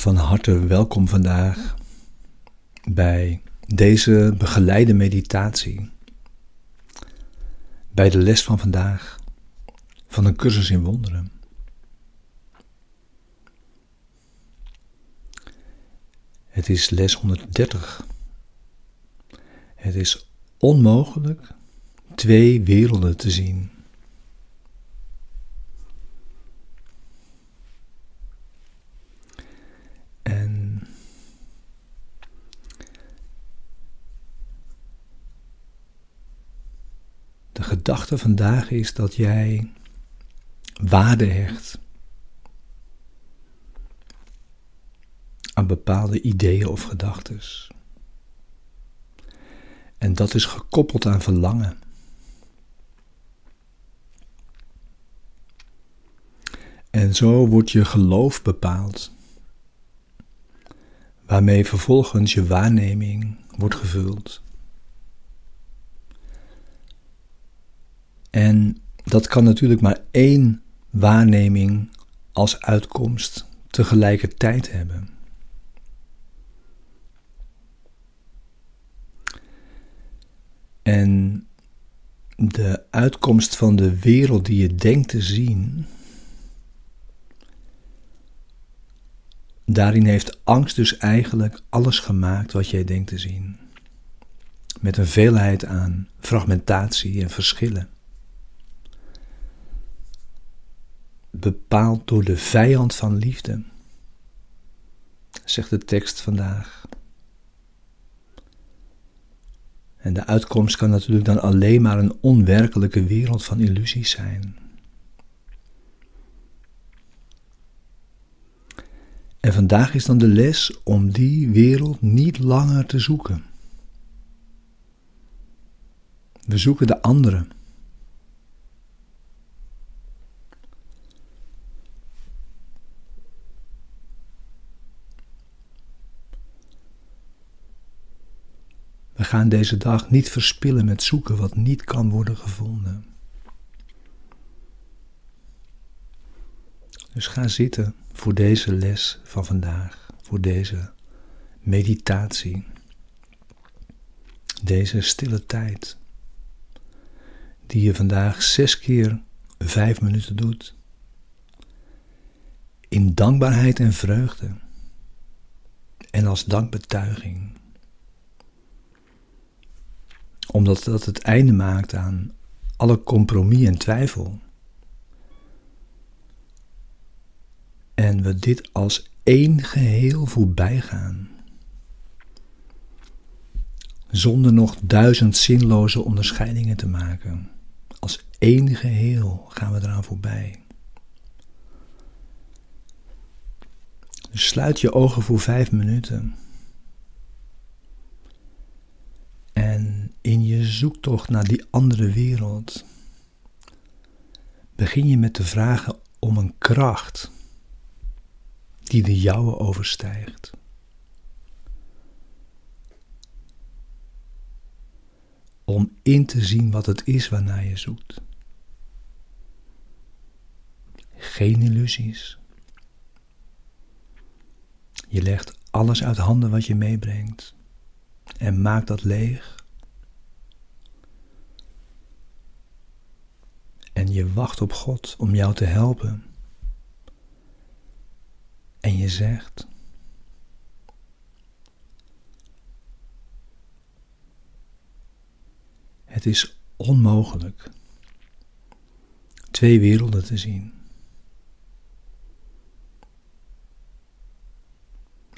Van harte welkom vandaag bij deze begeleide meditatie. Bij de les van vandaag van een cursus in wonderen. Het is les 130. Het is onmogelijk twee werelden te zien. Gedachte vandaag is dat jij waarde hecht aan bepaalde ideeën of gedachten. En dat is gekoppeld aan verlangen. En zo wordt je geloof bepaald, waarmee vervolgens je waarneming wordt gevuld. En dat kan natuurlijk maar één waarneming als uitkomst tegelijkertijd hebben. En de uitkomst van de wereld die je denkt te zien, daarin heeft angst dus eigenlijk alles gemaakt wat jij denkt te zien. Met een veelheid aan fragmentatie en verschillen. Bepaald door de vijand van liefde, zegt de tekst vandaag. En de uitkomst kan natuurlijk dan alleen maar een onwerkelijke wereld van illusies zijn. En vandaag is dan de les om die wereld niet langer te zoeken. We zoeken de andere. We gaan deze dag niet verspillen met zoeken wat niet kan worden gevonden. Dus ga zitten voor deze les van vandaag, voor deze meditatie, deze stille tijd, die je vandaag zes keer vijf minuten doet, in dankbaarheid en vreugde en als dankbetuiging omdat dat het einde maakt aan alle compromis en twijfel. En we dit als één geheel voorbij gaan. Zonder nog duizend zinloze onderscheidingen te maken. Als één geheel gaan we eraan voorbij. Sluit je ogen voor vijf minuten. En in je zoektocht naar die andere wereld begin je met te vragen om een kracht die de jouwe overstijgt. Om in te zien wat het is waarnaar je zoekt. Geen illusies. Je legt alles uit handen wat je meebrengt en maakt dat leeg. Je wacht op God om jou te helpen. En je zegt: Het is onmogelijk twee werelden te zien.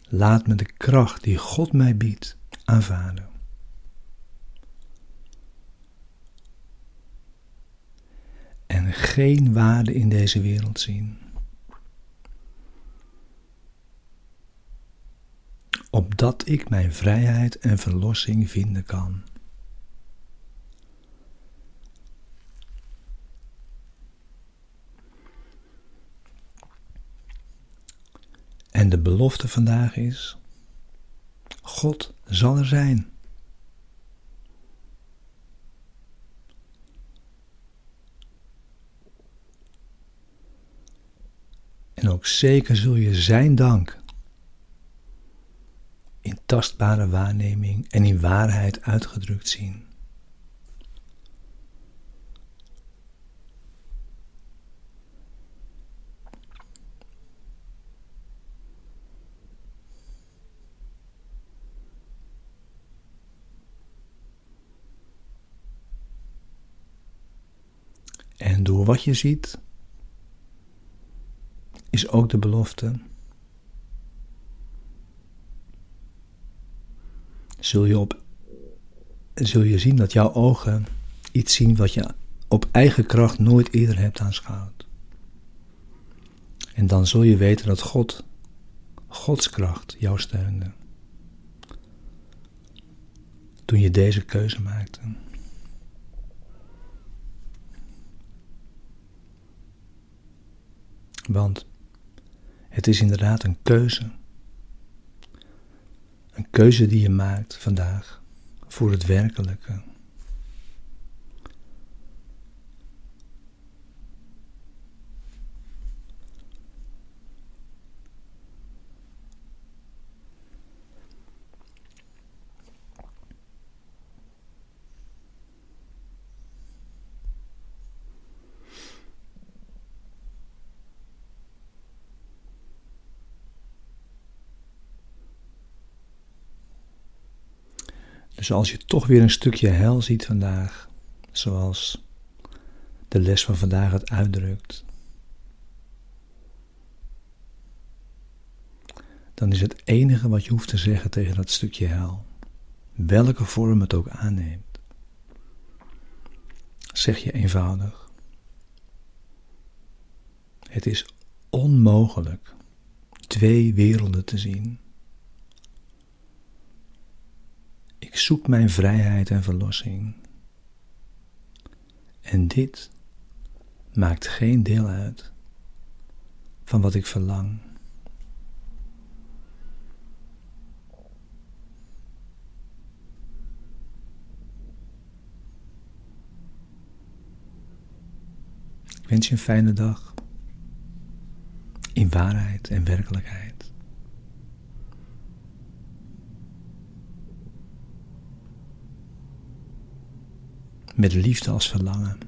Laat me de kracht die God mij biedt aanvaarden. En geen waarde in deze wereld zien. Opdat ik mijn vrijheid en verlossing vinden kan. En de belofte vandaag is: God zal er zijn. En ook zeker zul je Zijn dank tastbare waarneming en in waarheid uitgedrukt zien. En door wat je ziet, is ook de belofte. Zul je, op, zul je zien dat jouw ogen iets zien wat je op eigen kracht nooit eerder hebt aanschouwd. En dan zul je weten dat God, Gods kracht, jou steunde. Toen je deze keuze maakte. Want het is inderdaad een keuze. Een keuze die je maakt vandaag voor het werkelijke. Dus als je toch weer een stukje hel ziet vandaag, zoals de les van vandaag het uitdrukt, dan is het enige wat je hoeft te zeggen tegen dat stukje hel, welke vorm het ook aanneemt, zeg je eenvoudig. Het is onmogelijk twee werelden te zien. Ik zoek mijn vrijheid en verlossing. En dit maakt geen deel uit van wat ik verlang. Ik wens je een fijne dag in waarheid en werkelijkheid. Met liefde als verlangen.